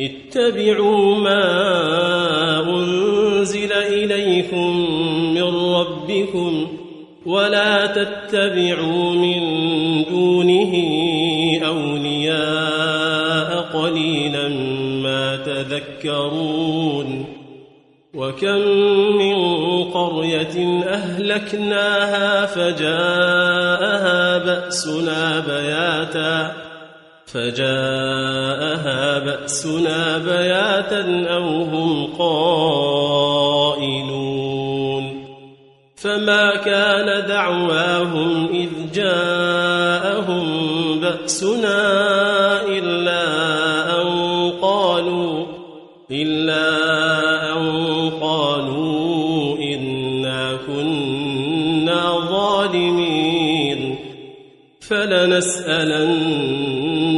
اتبعوا ما أنزل إليكم من ربكم ولا تتبعوا من دونه أولياء قليلا ما تذكرون وكم من قرية أهلكناها فجاءها بأسنا بياتا فجاءها بأسنا بياتا أو هم قائلون فما كان دعواهم إذ جاءهم بأسنا إلا أن قالوا إلا أن قالوا إنا كنا ظالمين فلنسألن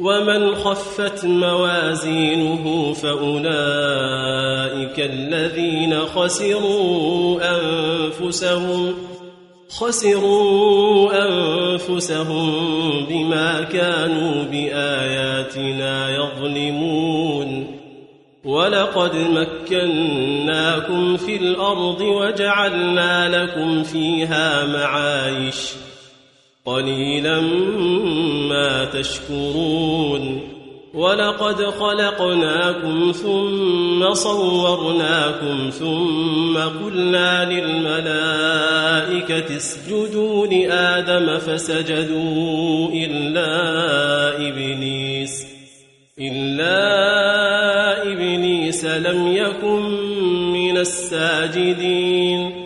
ومن خفت موازينه فأولئك الذين خسروا أنفسهم خسروا أنفسهم بما كانوا بآياتنا يظلمون. ولقد مكناكم في الأرض وجعلنا لكم فيها معايش. قليلا ما تشكرون ولقد خلقناكم ثم صورناكم ثم قلنا للملائكة اسجدوا لآدم فسجدوا إلا إبليس إلا إبليس لم يكن من الساجدين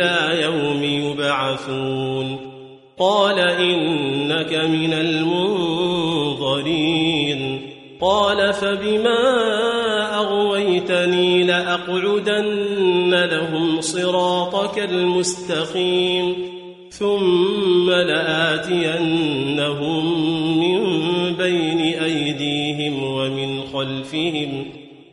إلى يوم يبعثون. قال إنك من المنظرين. قال فبما أغويتني لأقعدن لهم صراطك المستقيم. ثم لآتينهم من بين أيديهم ومن خلفهم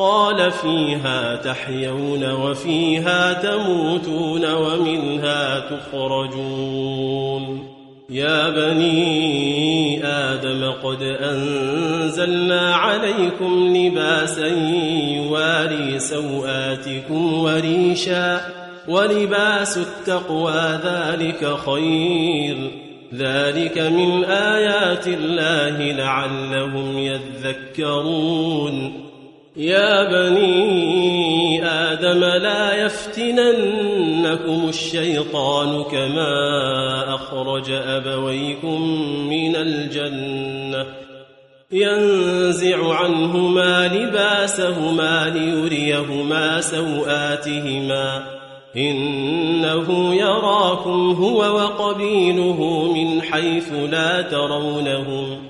قال فيها تحيون وفيها تموتون ومنها تخرجون. يا بني آدم قد أنزلنا عليكم لباسا يواري سوآتكم وريشا ولباس التقوى ذلك خير. ذلك من آيات الله لعلهم يذكرون. يا بني آدم لا يفتننكم الشيطان كما أخرج أبويكم من الجنة. ينزع عنهما لباسهما ليريهما سوآتهما. إنه يراكم هو وقبيله من حيث لا ترونهم.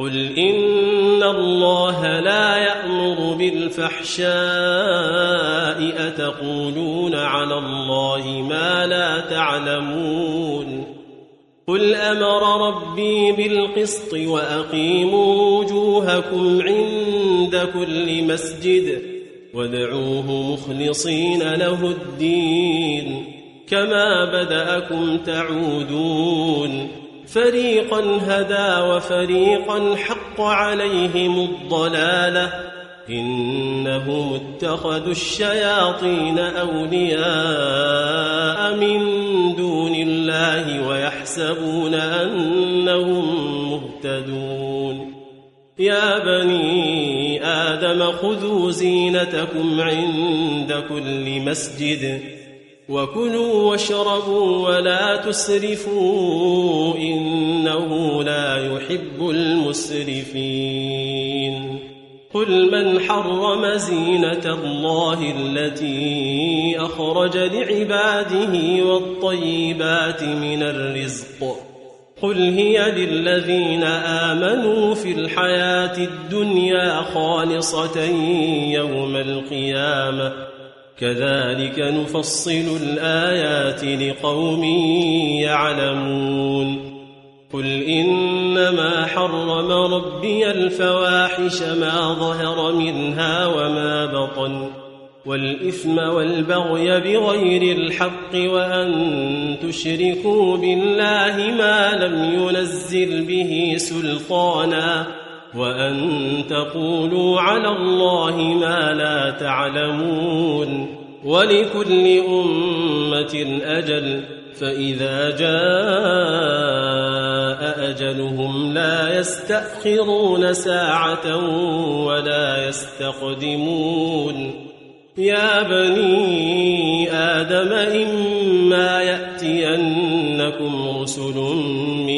قل إن الله لا يأمر بالفحشاء أتقولون على الله ما لا تعلمون قل أمر ربي بالقسط وأقيموا وجوهكم عند كل مسجد وادعوه مخلصين له الدين كما بدأكم تعودون فريقا هدى وفريقا حق عليهم الضلاله إنهم اتخذوا الشياطين أولياء من دون الله ويحسبون أنهم مهتدون. يا بني آدم خذوا زينتكم عند كل مسجد وكلوا واشربوا ولا تسرفوا إنه لا يحب المسرفين. قل من حرم زينة الله التي أخرج لعباده والطيبات من الرزق. قل هي للذين آمنوا في الحياة الدنيا خالصة يوم القيامة. كذلك نفصل الآيات لقوم يعلمون. قل إنما حرم ربي الفواحش ما ظهر منها وما بطن والإثم والبغي بغير الحق وأن تشركوا بالله ما لم ينزل به سلطانا. وأن تقولوا على الله ما لا تعلمون ولكل أمة أجل فإذا جاء أجلهم لا يستأخرون ساعة ولا يستقدمون. يا بني آدم إما يأتينكم رسل منكم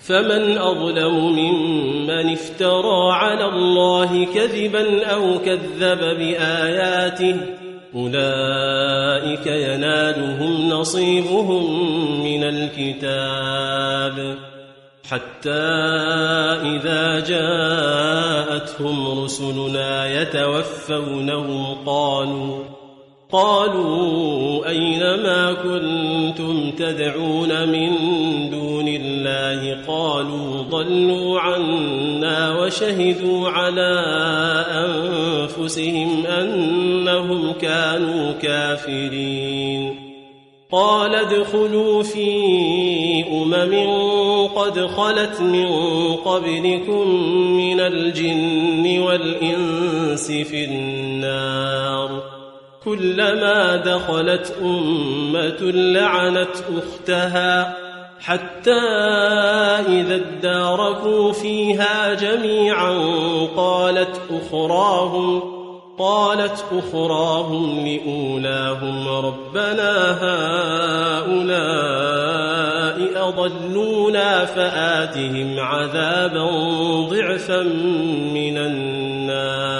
فمن أظلم ممن افترى على الله كذبا أو كذب بآياته أولئك ينالهم نصيبهم من الكتاب حتى إذا جاءتهم رسلنا يتوفونهم قالوا قالوا أين ما كنتم تدعون من دون الله قالوا ضلوا عنا وشهدوا على أنفسهم أنهم كانوا كافرين. قال ادخلوا في أمم قد خلت من قبلكم من الجن والإنس في النار. كلما دخلت أمة لعنت أختها حتى إذا اداركوا فيها جميعا قالت أخراهم قالت أخراهم لأولاهم ربنا هؤلاء أضلونا فآتهم عذابا ضعفا من النار.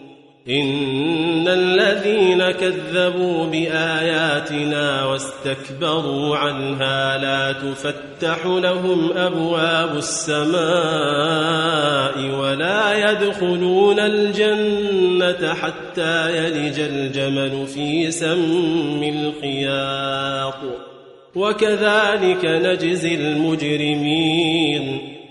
إن الذين كذبوا بآياتنا واستكبروا عنها لا تفتح لهم أبواب السماء ولا يدخلون الجنة حتى يلج الجمل في سم الخياط. وكذلك نجزي المجرمين.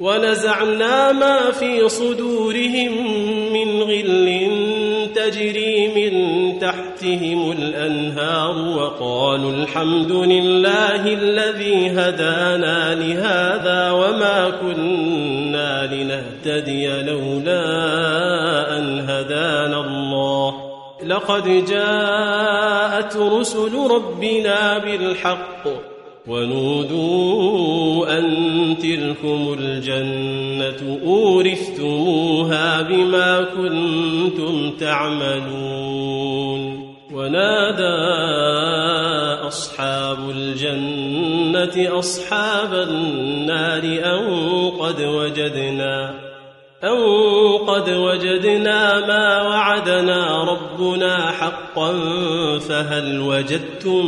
ونزعنا ما في صدورهم من غل تجري من تحتهم الأنهار وقالوا الحمد لله الذي هدانا لهذا وما كنا لنهتدي لولا أن هدانا الله. لقد جاءت رسل ربنا بالحق ونودوا أن تلكم الجنة أورثتموها بما كنتم تعملون ونادى أصحاب الجنة أصحاب النار أن قد وجدنا أن قد وجدنا ما وعدنا ربنا حقا فهل وجدتم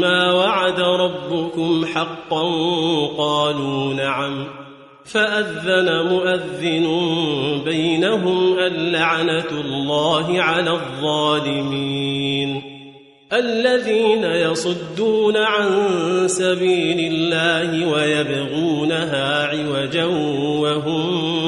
ما وعد ربكم حقا قالوا نعم فأذن مؤذن بينهم اللعنة الله على الظالمين الذين يصدون عن سبيل الله ويبغونها عوجا وهم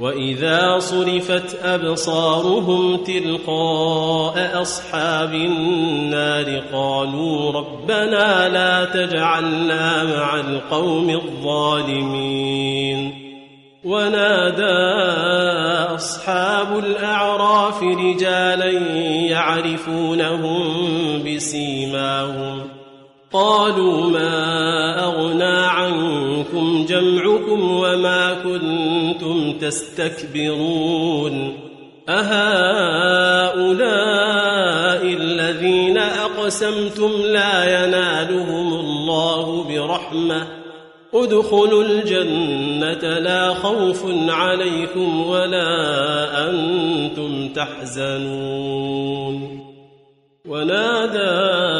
وإذا صرفت أبصارهم تلقاء أصحاب النار قالوا ربنا لا تجعلنا مع القوم الظالمين. ونادى أصحاب الأعراف رجالا يعرفونهم بسيماهم قالوا ما أغنى عنكم جمعكم وما كنتم تستكبرون أهؤلاء الذين أقسمتم لا ينالهم الله برحمة ادخلوا الجنة لا خوف عليكم ولا أنتم تحزنون ونادى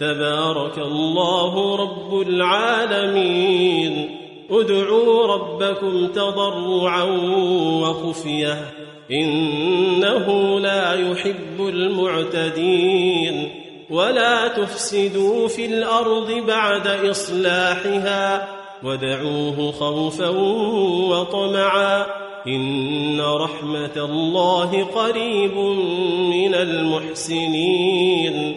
تبارك الله رب العالمين. ادعوا ربكم تضرعا وخفية. إنه لا يحب المعتدين. ولا تفسدوا في الأرض بعد إصلاحها. ودعوه خوفا وطمعا. إن رحمة الله قريب من المحسنين.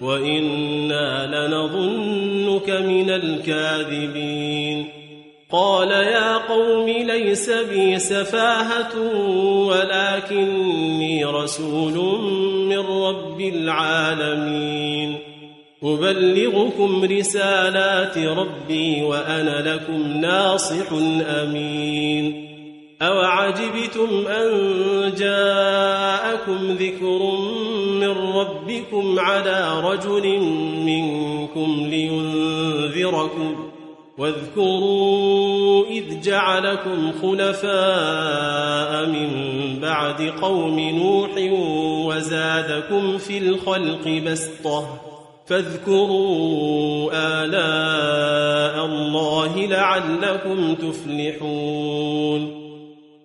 وإنا لنظنك من الكاذبين قال يا قوم ليس بي سفاهة ولكني رسول من رب العالمين أبلغكم رسالات ربي وأنا لكم ناصح أمين أوعجبتم أن جاءكم ذكر من ربكم على رجل منكم لينذركم واذكروا إذ جعلكم خلفاء من بعد قوم نوح وزادكم في الخلق بسطة فاذكروا آلاء الله لعلكم تفلحون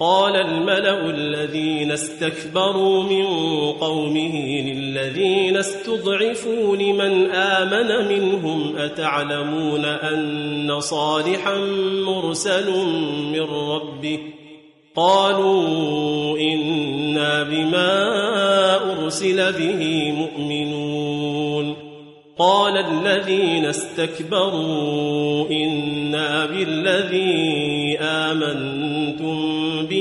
قال الملأ الذين استكبروا من قومه للذين استضعفوا لمن آمن منهم أتعلمون أن صالحا مرسل من ربه قالوا إنا بما أرسل به مؤمنون قال الذين استكبروا إنا بالذي آمنتم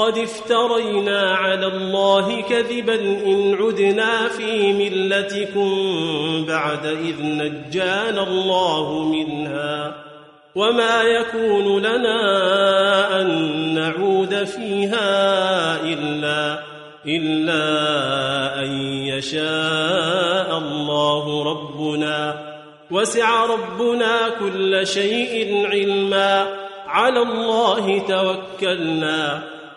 قد افترينا على الله كذبا إن عدنا في ملتكم بعد إذ نجانا الله منها وما يكون لنا أن نعود فيها إلا إلا أن يشاء الله ربنا وسع ربنا كل شيء علما على الله توكلنا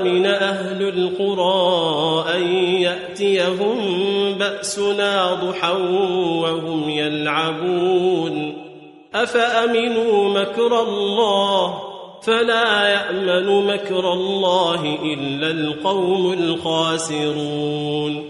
أوأمن أهل القرى أن يأتيهم بأسنا ضحى وهم يلعبون. أفأمنوا مكر الله؟ فلا يأمن مكر الله إلا القوم الخاسرون.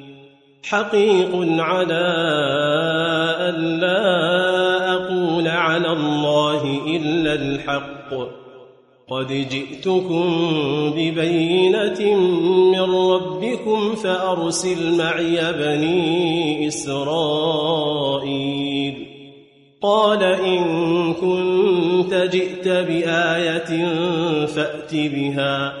حقيق على أن لا أقول على الله إلا الحق. قد جئتكم ببينة من ربكم فأرسل معي بني إسرائيل. قال إن كنت جئت بآية فأت بها.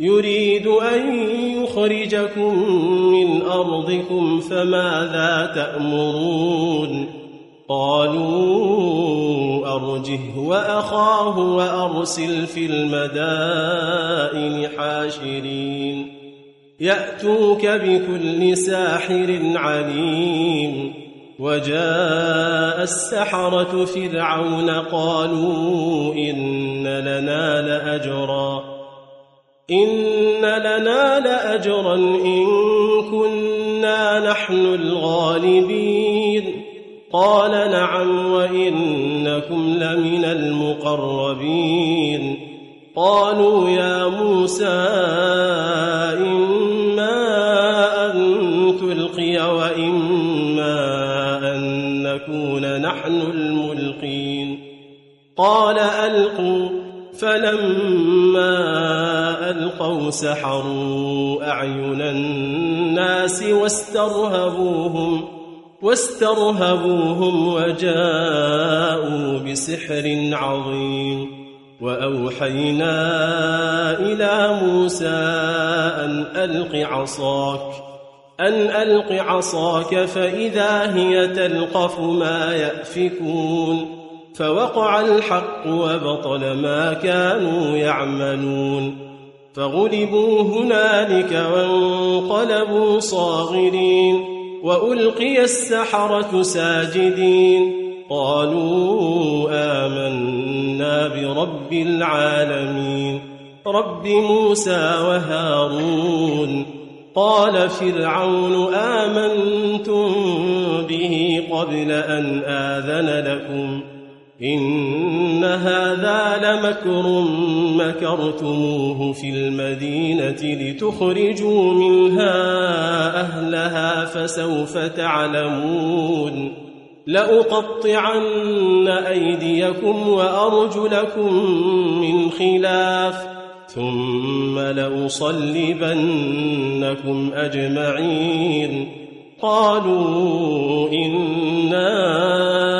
يريد أن يخرجكم من أرضكم فماذا تأمرون؟ قالوا أرجه وأخاه وأرسل في المدائن حاشرين. يأتوك بكل ساحر عليم. وجاء السحرة فرعون قالوا إن لنا لأجرا. إن لنا لأجرا إن كنا نحن الغالبين. قال نعم وإنكم لمن المقربين. قالوا يا موسى إما أن تلقي وإما أن نكون نحن الملقين. قال ألقوا فلما ألقوا سحروا أعين الناس واسترهبوهم واسترهبوهم وجاءوا بسحر عظيم. وأوحينا إلى موسى أن ألق عصاك أن ألق عصاك فإذا هي تلقف ما يأفكون. فوقع الحق وبطل ما كانوا يعملون فغلبوا هنالك وانقلبوا صاغرين وألقي السحرة ساجدين قالوا آمنا برب العالمين رب موسى وهارون قال فرعون آمنتم به قبل أن آذن لكم إن هذا لمكر مكرتموه في المدينة لتخرجوا منها أهلها فسوف تعلمون لأقطعن أيديكم وأرجلكم من خلاف ثم لأصلبنكم أجمعين قالوا إنا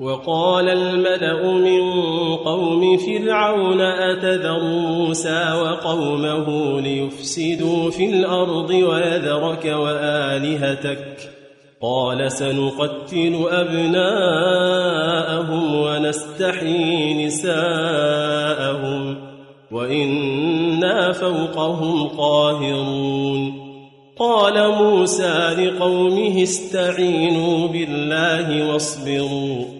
وقال الملأ من قوم فرعون أتذر موسى وقومه ليفسدوا في الأرض ويذرك وآلهتك؟ قال سنقتل أبناءهم ونستحيي نساءهم وإنا فوقهم قاهرون. قال موسى لقومه استعينوا بالله واصبروا.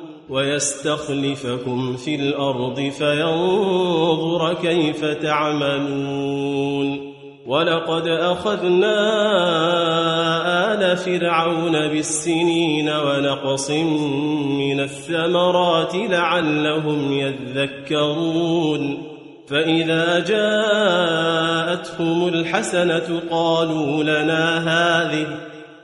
ويستخلفكم في الأرض فينظر كيف تعملون ولقد أخذنا آل فرعون بالسنين ونقص من الثمرات لعلهم يذكرون فإذا جاءتهم الحسنة قالوا لنا هذه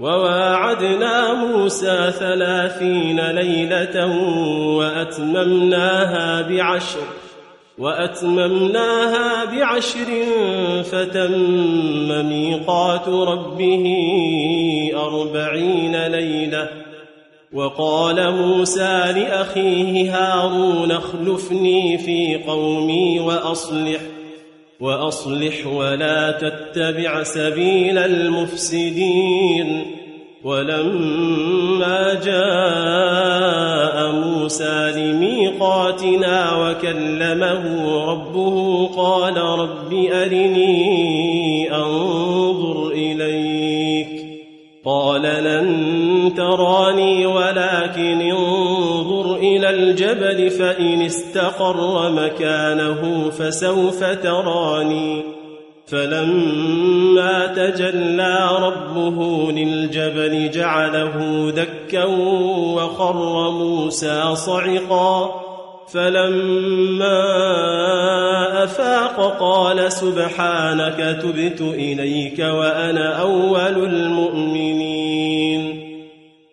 وواعدنا موسى ثلاثين ليلة وأتممناها بعشر وأتممناها بعشر فتم ميقات ربه أربعين ليلة. وقال موسى لأخيه هارون اخلفني في قومي وأصلح. وأصلح ولا تتبع سبيل المفسدين. ولما جاء موسى لميقاتنا وكلمه ربه قال رب أرني أنظر إليك. قال لن تراني ولكن انظر إلى الجبل فإن استقر مكانه فسوف تراني فلما تجلى ربه للجبل جعله دكا وخر موسى صعقا فلما أفاق قال سبحانك تبت إليك وأنا أول المؤمنين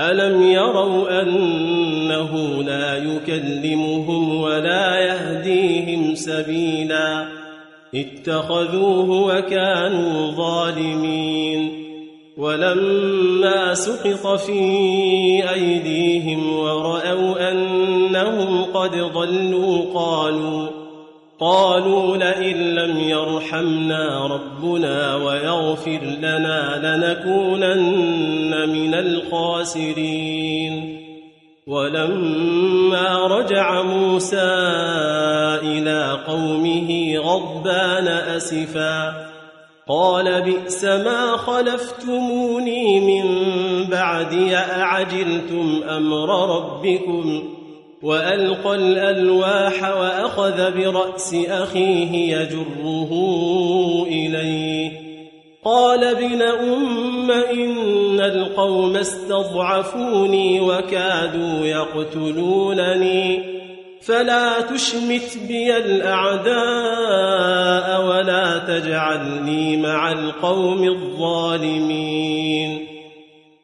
ألم يروا أنه لا يكلمهم ولا يهديهم سبيلا اتخذوه وكانوا ظالمين ولما سقط في أيديهم ورأوا أنهم قد ضلوا قالوا قالوا لئن لم يرحمنا ربنا ويغفر لنا لنكونن من الخاسرين. ولما رجع موسى إلى قومه غضبان أسفاً قال بئس ما خلفتموني من بعدي أعجلتم أمر ربكم؟ وألقى الألواح وأخذ برأس أخيه يجره إليه. قال ابن أم إن القوم استضعفوني وكادوا يقتلونني. فلا تشمت بي الأعداء ولا تجعلني مع القوم الظالمين.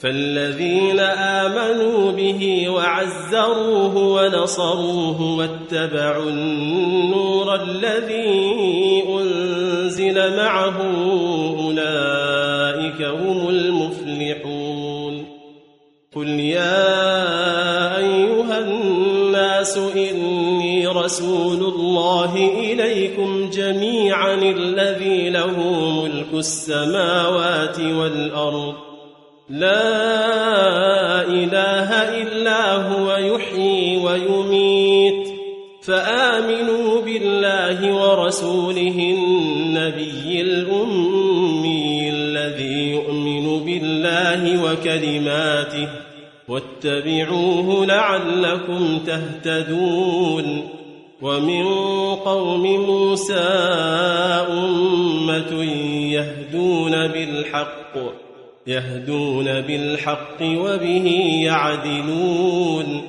فالذين آمنوا به وعزروه ونصروه واتبعوا النور الذي أنزل معه أولئك هم المفلحون. قل يا أيها الناس إني رسول الله إليكم جميعا الذي له ملك السماوات والأرض. لا إله إلا هو يحيي ويميت. فآمنوا بالله ورسوله النبي الأمي الذي يؤمن بالله وكلماته. واتبعوه لعلكم تهتدون. ومن قوم موسى أمة يهدون بالحق. يهدون بالحق وبه يعدلون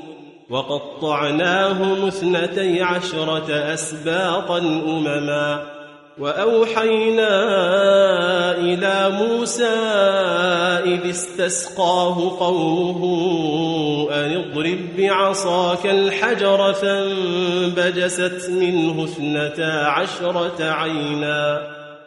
وقطعناهم اثنتي عشرة أسباطا أمما وأوحينا إلى موسى إذ استسقاه قومه أن اضرب بعصاك الحجر فانبجست منه اثنتا عشرة عينا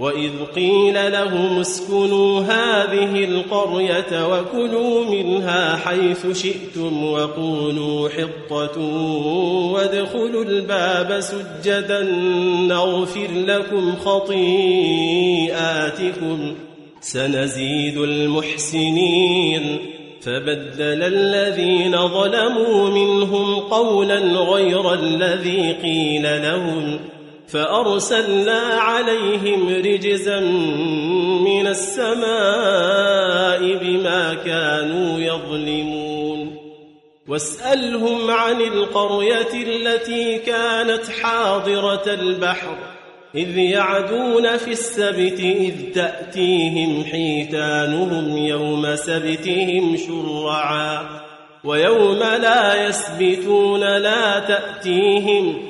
وإذ قيل لهم اسكنوا هذه القرية وكلوا منها حيث شئتم وقولوا حطة وادخلوا الباب سجدا نغفر لكم خطيئاتكم سنزيد المحسنين فبدل الذين ظلموا منهم قولا غير الذي قيل لهم فأرسلنا عليهم رجزا من السماء بما كانوا يظلمون. واسألهم عن القرية التي كانت حاضرة البحر إذ يعدون في السبت إذ تأتيهم حيتانهم يوم سبتهم شرعا ويوم لا يسبتون لا تأتيهم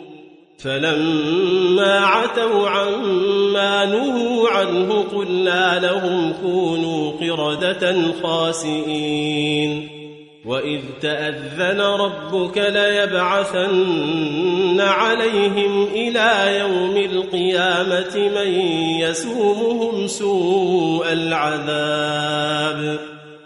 فلما عتوا عما نهوا عنه قلنا لهم كونوا قردة خاسئين. وإذ تأذن ربك ليبعثن عليهم إلى يوم القيامة من يسومهم سوء العذاب.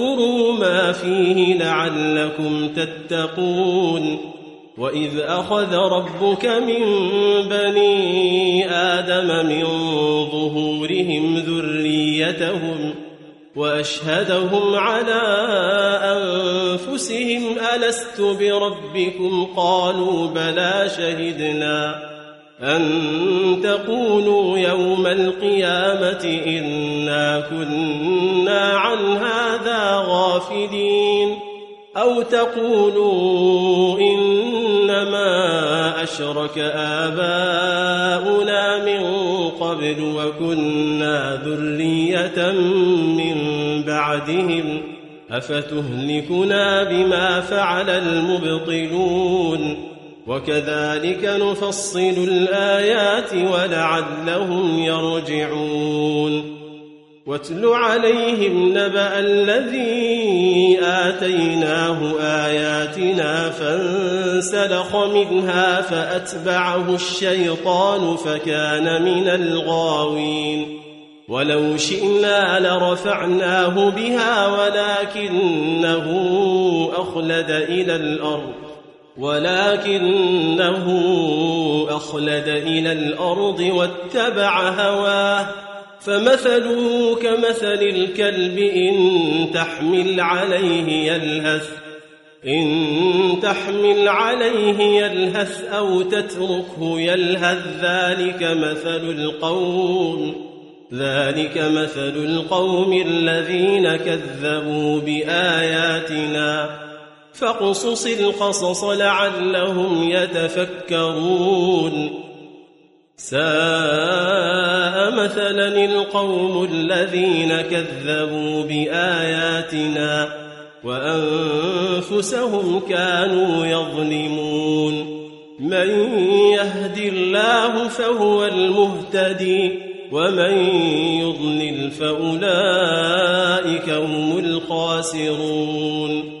واذكروا ما فيه لعلكم تتقون وإذ أخذ ربك من بني آدم من ظهورهم ذريتهم وأشهدهم على أنفسهم ألست بربكم؟ قالوا بلى شهدنا. أن تقولوا يوم القيامة إنا كنا عن هذا غافلين أو تقولوا إنما أشرك آباؤنا من قبل وكنا ذرية من بعدهم أفتهلكنا بما فعل المبطلون وكذلك نفصل الآيات ولعلهم يرجعون. واتل عليهم نبأ الذي آتيناه آياتنا فانسلخ منها فأتبعه الشيطان فكان من الغاوين. ولو شئنا لرفعناه بها ولكنه أخلد إلى الأرض. ولكنه أخلد إلى الأرض واتبع هواه فمثله كمثل الكلب إن تحمل عليه يلهث إن تحمل عليه يلهث أو تتركه يلهث ذلك مثل القوم ذلك مثل القوم الذين كذبوا بآياتنا. فاقصص القصص لعلهم يتفكرون. ساء مثلا القوم الذين كذبوا بآياتنا وأنفسهم كانوا يظلمون. من يهد الله فهو المهتدي ومن يضلل فأولئك هم الخاسرون.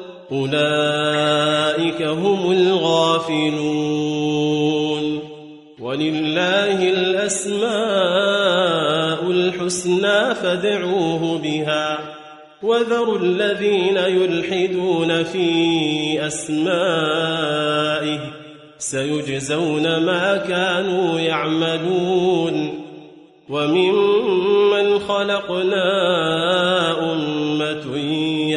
أولئك هم الغافلون ولله الأسماء الحسنى فادعوه بها وذروا الذين يلحدون في أسمائه سيجزون ما كانوا يعملون وممن خلقنا أمة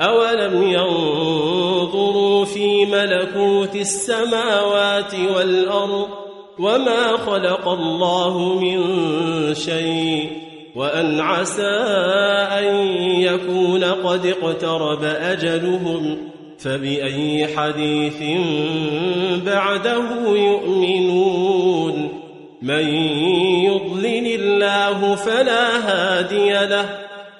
أولم ينظروا في ملكوت السماوات والأرض وما خلق الله من شيء وأن عسى أن يكون قد اقترب أجلهم فبأي حديث بعده يؤمنون من يضلل الله فلا هادي له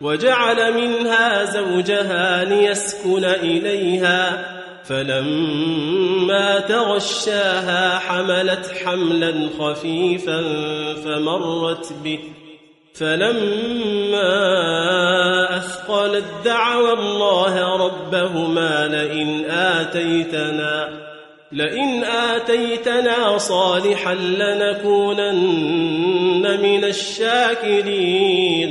وجعل منها زوجها ليسكن إليها فلما تغشاها حملت حملا خفيفا فمرت به. فلما أثقلت دعوى الله ربهما لئن آتيتنا لئن آتيتنا صالحا لنكونن من الشاكرين.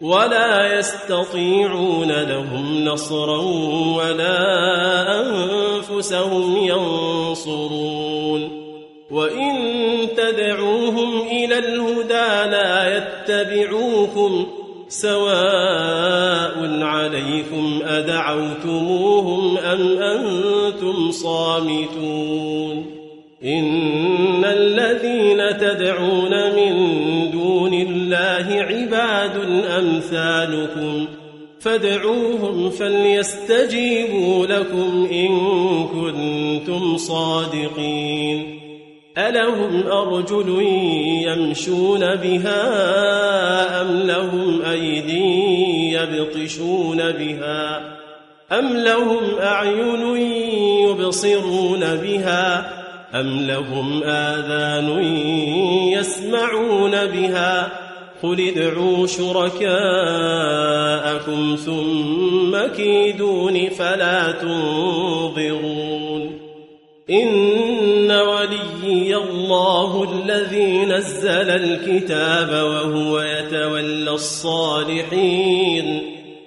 ولا يستطيعون لهم نصرا ولا أنفسهم ينصرون. وإن تدعوهم إلى الهدى لا يتبعوكم سواء عليكم أدعوتموهم أم أنتم صامتون. إن الذين تدعون أمثالكم فادعوهم فليستجيبوا لكم إن كنتم صادقين ألهم أرجل يمشون بها أم لهم أيدي يبطشون بها أم لهم أعين يبصرون بها أم لهم آذان يسمعون بها قل ادعوا شركاءكم ثم كيدون فلا تنظرون إن وليي الله الذي نزل الكتاب وهو يتولى الصالحين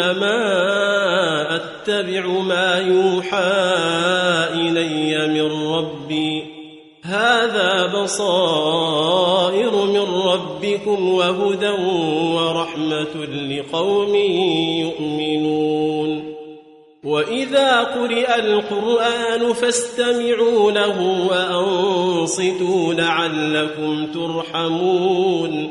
إنما أتبع ما يوحى إلي من ربي. هذا بصائر من ربكم وهدى ورحمة لقوم يؤمنون. وإذا قرئ القرآن فاستمعوا له وأنصتوا لعلكم ترحمون.